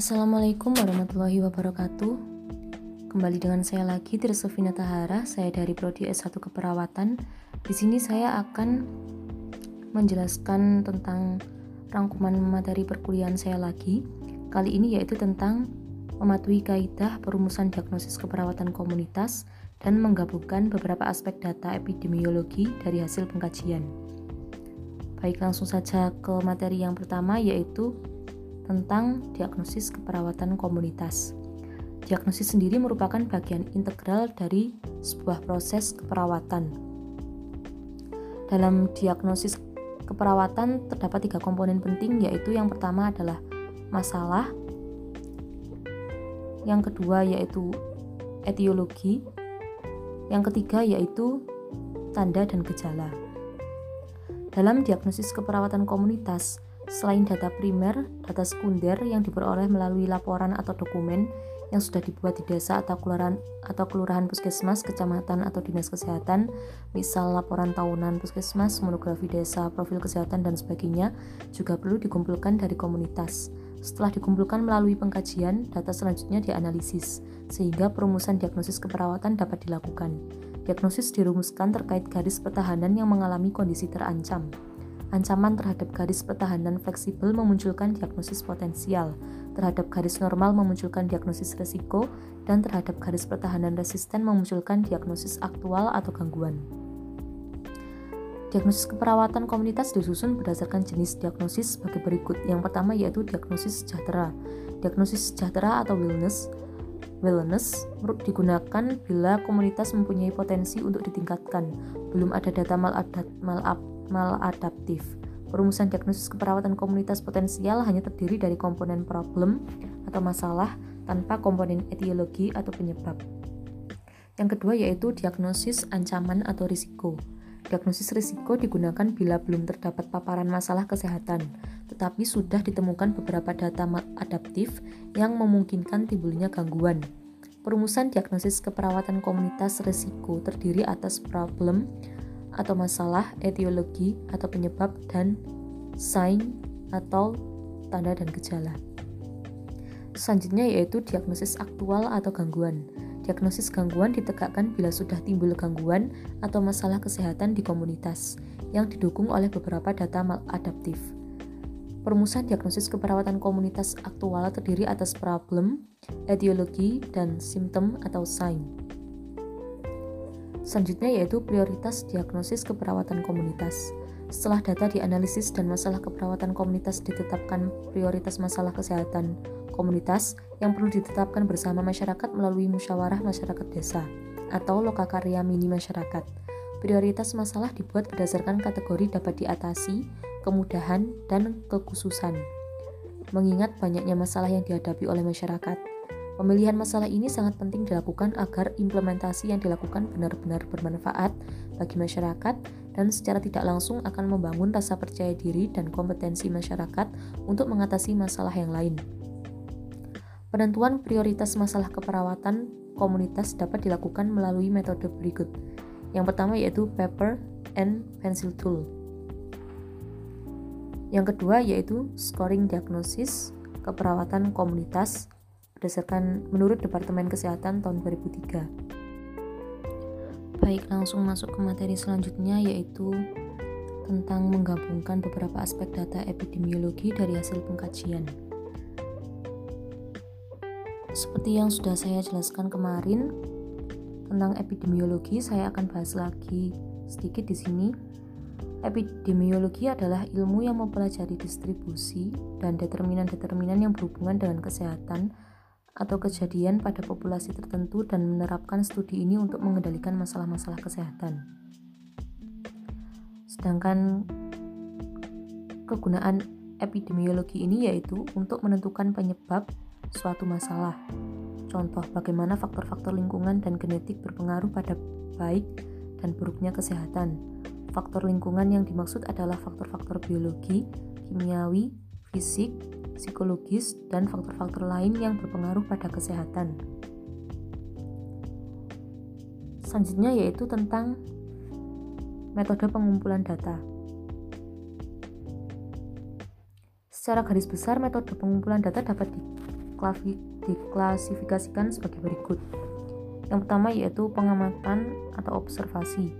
Assalamualaikum warahmatullahi wabarakatuh. Kembali dengan saya lagi Tirsovina Tahara, saya dari prodi S1 Keperawatan. Di sini saya akan menjelaskan tentang rangkuman materi perkuliahan saya lagi. Kali ini yaitu tentang mematuhi kaidah perumusan diagnosis keperawatan komunitas dan menggabungkan beberapa aspek data epidemiologi dari hasil pengkajian. Baik, langsung saja ke materi yang pertama yaitu tentang diagnosis keperawatan komunitas. Diagnosis sendiri merupakan bagian integral dari sebuah proses keperawatan. Dalam diagnosis keperawatan terdapat tiga komponen penting yaitu yang pertama adalah masalah, yang kedua yaitu etiologi, yang ketiga yaitu tanda dan gejala. Dalam diagnosis keperawatan komunitas, Selain data primer, data sekunder yang diperoleh melalui laporan atau dokumen yang sudah dibuat di desa atau kelurahan atau kelurahan puskesmas, kecamatan atau dinas kesehatan, misal laporan tahunan puskesmas, monografi desa, profil kesehatan dan sebagainya, juga perlu dikumpulkan dari komunitas. Setelah dikumpulkan melalui pengkajian, data selanjutnya dianalisis, sehingga perumusan diagnosis keperawatan dapat dilakukan. Diagnosis dirumuskan terkait garis pertahanan yang mengalami kondisi terancam. Ancaman terhadap garis pertahanan fleksibel memunculkan diagnosis potensial, terhadap garis normal memunculkan diagnosis resiko, dan terhadap garis pertahanan resisten memunculkan diagnosis aktual atau gangguan. Diagnosis keperawatan komunitas disusun berdasarkan jenis diagnosis sebagai berikut. Yang pertama yaitu diagnosis sejahtera. Diagnosis sejahtera atau wellness wellness digunakan bila komunitas mempunyai potensi untuk ditingkatkan. Belum ada data maladaptasi maladaptif. Perumusan diagnosis keperawatan komunitas potensial hanya terdiri dari komponen problem atau masalah tanpa komponen etiologi atau penyebab. Yang kedua yaitu diagnosis ancaman atau risiko. Diagnosis risiko digunakan bila belum terdapat paparan masalah kesehatan, tetapi sudah ditemukan beberapa data adaptif yang memungkinkan timbulnya gangguan. Perumusan diagnosis keperawatan komunitas risiko terdiri atas problem, atau masalah, etiologi atau penyebab, dan sign atau tanda dan gejala. Selanjutnya yaitu diagnosis aktual atau gangguan. Diagnosis gangguan ditegakkan bila sudah timbul gangguan atau masalah kesehatan di komunitas yang didukung oleh beberapa data maladaptif. Perumusan diagnosis keperawatan komunitas aktual terdiri atas problem, etiologi, dan simptom atau sign. Selanjutnya yaitu prioritas diagnosis keperawatan komunitas. Setelah data dianalisis dan masalah keperawatan komunitas ditetapkan prioritas masalah kesehatan komunitas yang perlu ditetapkan bersama masyarakat melalui musyawarah masyarakat desa atau lokakarya mini masyarakat. Prioritas masalah dibuat berdasarkan kategori dapat diatasi, kemudahan, dan kekhususan. Mengingat banyaknya masalah yang dihadapi oleh masyarakat, Pemilihan masalah ini sangat penting dilakukan agar implementasi yang dilakukan benar-benar bermanfaat bagi masyarakat dan secara tidak langsung akan membangun rasa percaya diri dan kompetensi masyarakat untuk mengatasi masalah yang lain. Penentuan prioritas masalah keperawatan komunitas dapat dilakukan melalui metode berikut. Yang pertama yaitu paper and pencil tool. Yang kedua yaitu scoring diagnosis keperawatan komunitas berdasarkan menurut Departemen Kesehatan tahun 2003. Baik, langsung masuk ke materi selanjutnya yaitu tentang menggabungkan beberapa aspek data epidemiologi dari hasil pengkajian. Seperti yang sudah saya jelaskan kemarin tentang epidemiologi, saya akan bahas lagi sedikit di sini. Epidemiologi adalah ilmu yang mempelajari distribusi dan determinan-determinan yang berhubungan dengan kesehatan atau kejadian pada populasi tertentu dan menerapkan studi ini untuk mengendalikan masalah-masalah kesehatan. Sedangkan kegunaan epidemiologi ini yaitu untuk menentukan penyebab suatu masalah. Contoh bagaimana faktor-faktor lingkungan dan genetik berpengaruh pada baik dan buruknya kesehatan. Faktor lingkungan yang dimaksud adalah faktor-faktor biologi, kimiawi, fisik, psikologis, dan faktor-faktor lain yang berpengaruh pada kesehatan. Selanjutnya yaitu tentang metode pengumpulan data. Secara garis besar, metode pengumpulan data dapat diklasifikasikan sebagai berikut. Yang pertama yaitu pengamatan atau observasi.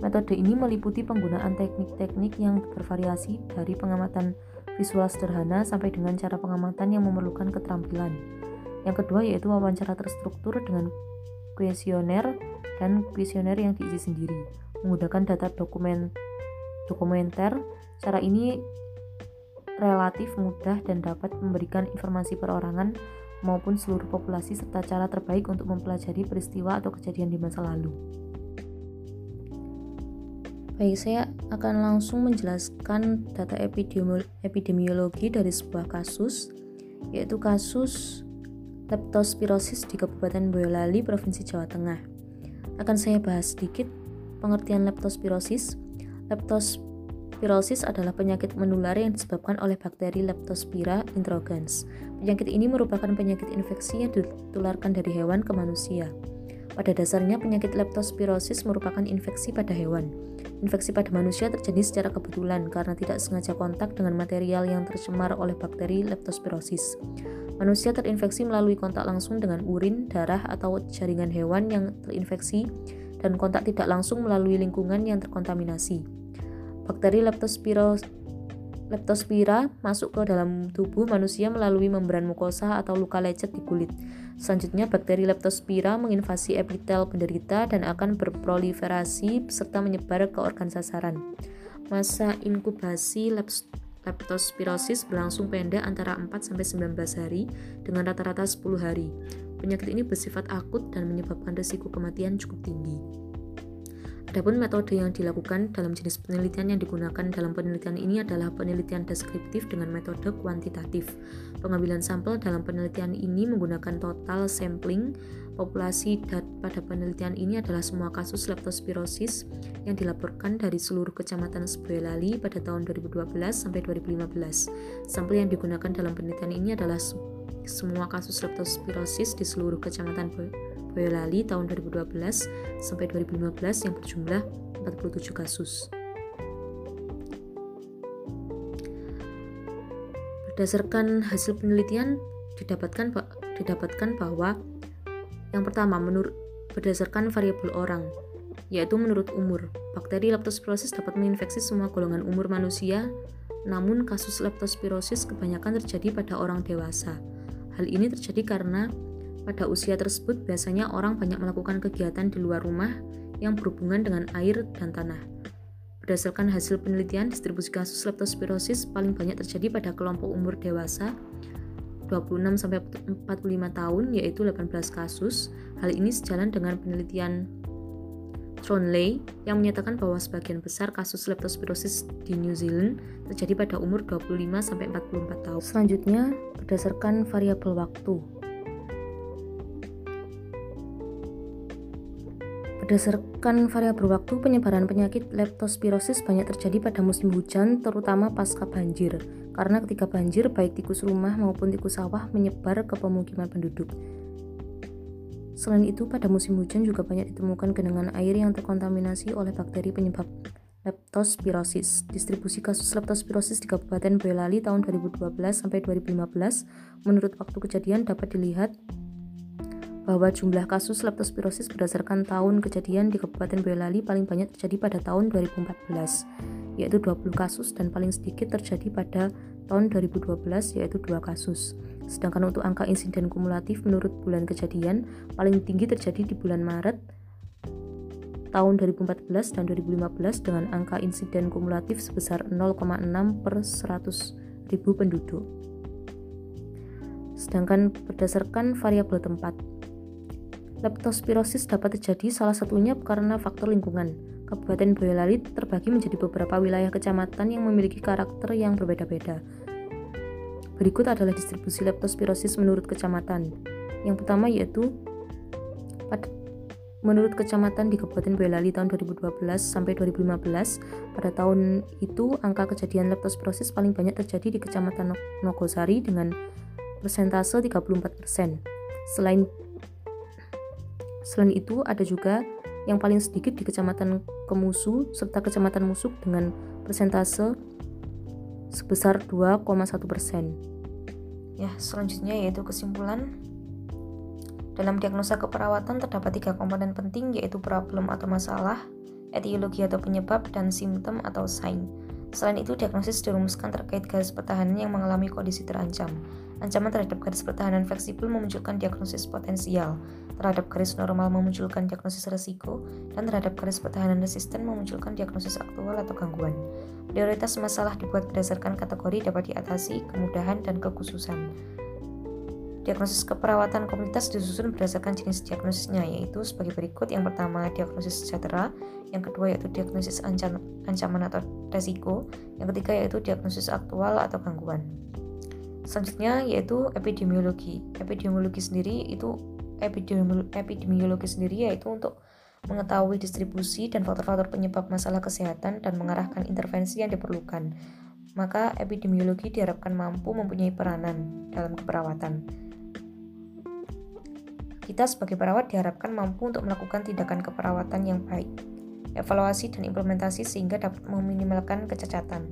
Metode ini meliputi penggunaan teknik-teknik yang bervariasi dari pengamatan visual sederhana sampai dengan cara pengamatan yang memerlukan keterampilan. Yang kedua yaitu wawancara terstruktur dengan kuesioner dan kuesioner yang diisi sendiri menggunakan data dokumen dokumenter. Cara ini relatif mudah dan dapat memberikan informasi perorangan maupun seluruh populasi serta cara terbaik untuk mempelajari peristiwa atau kejadian di masa lalu. Baik, saya akan langsung menjelaskan data epidemiologi dari sebuah kasus, yaitu kasus leptospirosis di Kabupaten Boyolali, Provinsi Jawa Tengah. Akan saya bahas sedikit pengertian leptospirosis. Leptospirosis adalah penyakit menular yang disebabkan oleh bakteri Leptospira introgans. Penyakit ini merupakan penyakit infeksi yang ditularkan dari hewan ke manusia. Pada dasarnya, penyakit leptospirosis merupakan infeksi pada hewan. Infeksi pada manusia terjadi secara kebetulan karena tidak sengaja kontak dengan material yang tercemar oleh bakteri leptospirosis. Manusia terinfeksi melalui kontak langsung dengan urin, darah, atau jaringan hewan yang terinfeksi dan kontak tidak langsung melalui lingkungan yang terkontaminasi. Bakteri leptospirosis Leptospira masuk ke dalam tubuh manusia melalui membran mukosa atau luka lecet di kulit. Selanjutnya, bakteri Leptospira menginvasi epitel penderita dan akan berproliferasi serta menyebar ke organ sasaran. Masa inkubasi leptospirosis berlangsung pendek antara 4-19 hari dengan rata-rata 10 hari. Penyakit ini bersifat akut dan menyebabkan risiko kematian cukup tinggi. Adapun metode yang dilakukan dalam jenis penelitian yang digunakan dalam penelitian ini adalah penelitian deskriptif dengan metode kuantitatif. Pengambilan sampel dalam penelitian ini menggunakan total sampling populasi pada penelitian ini adalah semua kasus leptospirosis yang dilaporkan dari seluruh kecamatan Boyolali pada tahun 2012 sampai 2015. Sampel yang digunakan dalam penelitian ini adalah semua kasus leptospirosis di seluruh kecamatan Boyolali Boyolali tahun 2012 sampai 2015 yang berjumlah 47 kasus. Berdasarkan hasil penelitian didapatkan didapatkan bahwa yang pertama menurut berdasarkan variabel orang yaitu menurut umur. Bakteri leptospirosis dapat menginfeksi semua golongan umur manusia, namun kasus leptospirosis kebanyakan terjadi pada orang dewasa. Hal ini terjadi karena pada usia tersebut, biasanya orang banyak melakukan kegiatan di luar rumah yang berhubungan dengan air dan tanah. Berdasarkan hasil penelitian, distribusi kasus leptospirosis paling banyak terjadi pada kelompok umur dewasa 26 45 tahun yaitu 18 kasus. Hal ini sejalan dengan penelitian Tronley yang menyatakan bahwa sebagian besar kasus leptospirosis di New Zealand terjadi pada umur 25 44 tahun. Selanjutnya, berdasarkan variabel waktu, Berdasarkan variabel waktu, penyebaran penyakit leptospirosis banyak terjadi pada musim hujan, terutama pasca banjir. Karena ketika banjir, baik tikus rumah maupun tikus sawah menyebar ke pemukiman penduduk. Selain itu, pada musim hujan juga banyak ditemukan genangan air yang terkontaminasi oleh bakteri penyebab leptospirosis. Distribusi kasus leptospirosis di Kabupaten Boyolali tahun 2012 sampai 2015 menurut waktu kejadian dapat dilihat bahwa jumlah kasus leptospirosis berdasarkan tahun kejadian di Kabupaten Boyolali paling banyak terjadi pada tahun 2014, yaitu 20 kasus dan paling sedikit terjadi pada tahun 2012 yaitu 2 kasus. Sedangkan untuk angka insiden kumulatif menurut bulan kejadian paling tinggi terjadi di bulan Maret tahun 2014 dan 2015 dengan angka insiden kumulatif sebesar 0,6 per 100 ribu penduduk. Sedangkan berdasarkan variabel tempat, Leptospirosis dapat terjadi salah satunya karena faktor lingkungan. Kabupaten Boyolali terbagi menjadi beberapa wilayah kecamatan yang memiliki karakter yang berbeda-beda. Berikut adalah distribusi leptospirosis menurut kecamatan. Yang pertama yaitu menurut kecamatan di Kabupaten Boyolali tahun 2012 sampai 2015, pada tahun itu angka kejadian leptospirosis paling banyak terjadi di Kecamatan Nogosari dengan persentase 34%. Selain Selain itu, ada juga yang paling sedikit di Kecamatan Kemusu serta Kecamatan Musuk dengan persentase sebesar 2,1 persen. Ya, selanjutnya yaitu kesimpulan. Dalam diagnosa keperawatan terdapat tiga komponen penting yaitu problem atau masalah, etiologi atau penyebab, dan simptom atau sign. Selain itu, diagnosis dirumuskan terkait garis pertahanan yang mengalami kondisi terancam. Ancaman terhadap garis pertahanan fleksibel memunculkan diagnosis potensial, terhadap garis normal memunculkan diagnosis resiko, dan terhadap garis pertahanan resisten memunculkan diagnosis aktual atau gangguan. Prioritas masalah dibuat berdasarkan kategori dapat diatasi, kemudahan, dan kekhususan. Diagnosis keperawatan komunitas disusun berdasarkan jenis diagnosisnya, yaitu sebagai berikut. Yang pertama, diagnosis sejahtera. Yang kedua, yaitu diagnosis ancaman atau resiko. Yang ketiga, yaitu diagnosis aktual atau gangguan. Selanjutnya, yaitu epidemiologi. Epidemiologi sendiri itu epidemiologi sendiri yaitu untuk mengetahui distribusi dan faktor-faktor penyebab masalah kesehatan dan mengarahkan intervensi yang diperlukan. Maka epidemiologi diharapkan mampu mempunyai peranan dalam keperawatan. Kita sebagai perawat diharapkan mampu untuk melakukan tindakan keperawatan yang baik, evaluasi dan implementasi sehingga dapat meminimalkan kecacatan.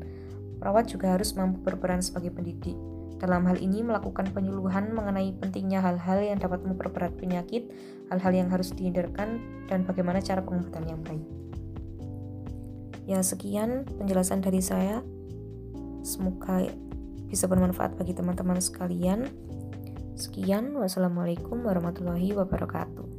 Perawat juga harus mampu berperan sebagai pendidik. Dalam hal ini melakukan penyuluhan mengenai pentingnya hal-hal yang dapat memperberat penyakit, hal-hal yang harus dihindarkan, dan bagaimana cara pengobatan yang baik. Ya, sekian penjelasan dari saya. Semoga bisa bermanfaat bagi teman-teman sekalian. Sekian, wassalamualaikum warahmatullahi wabarakatuh.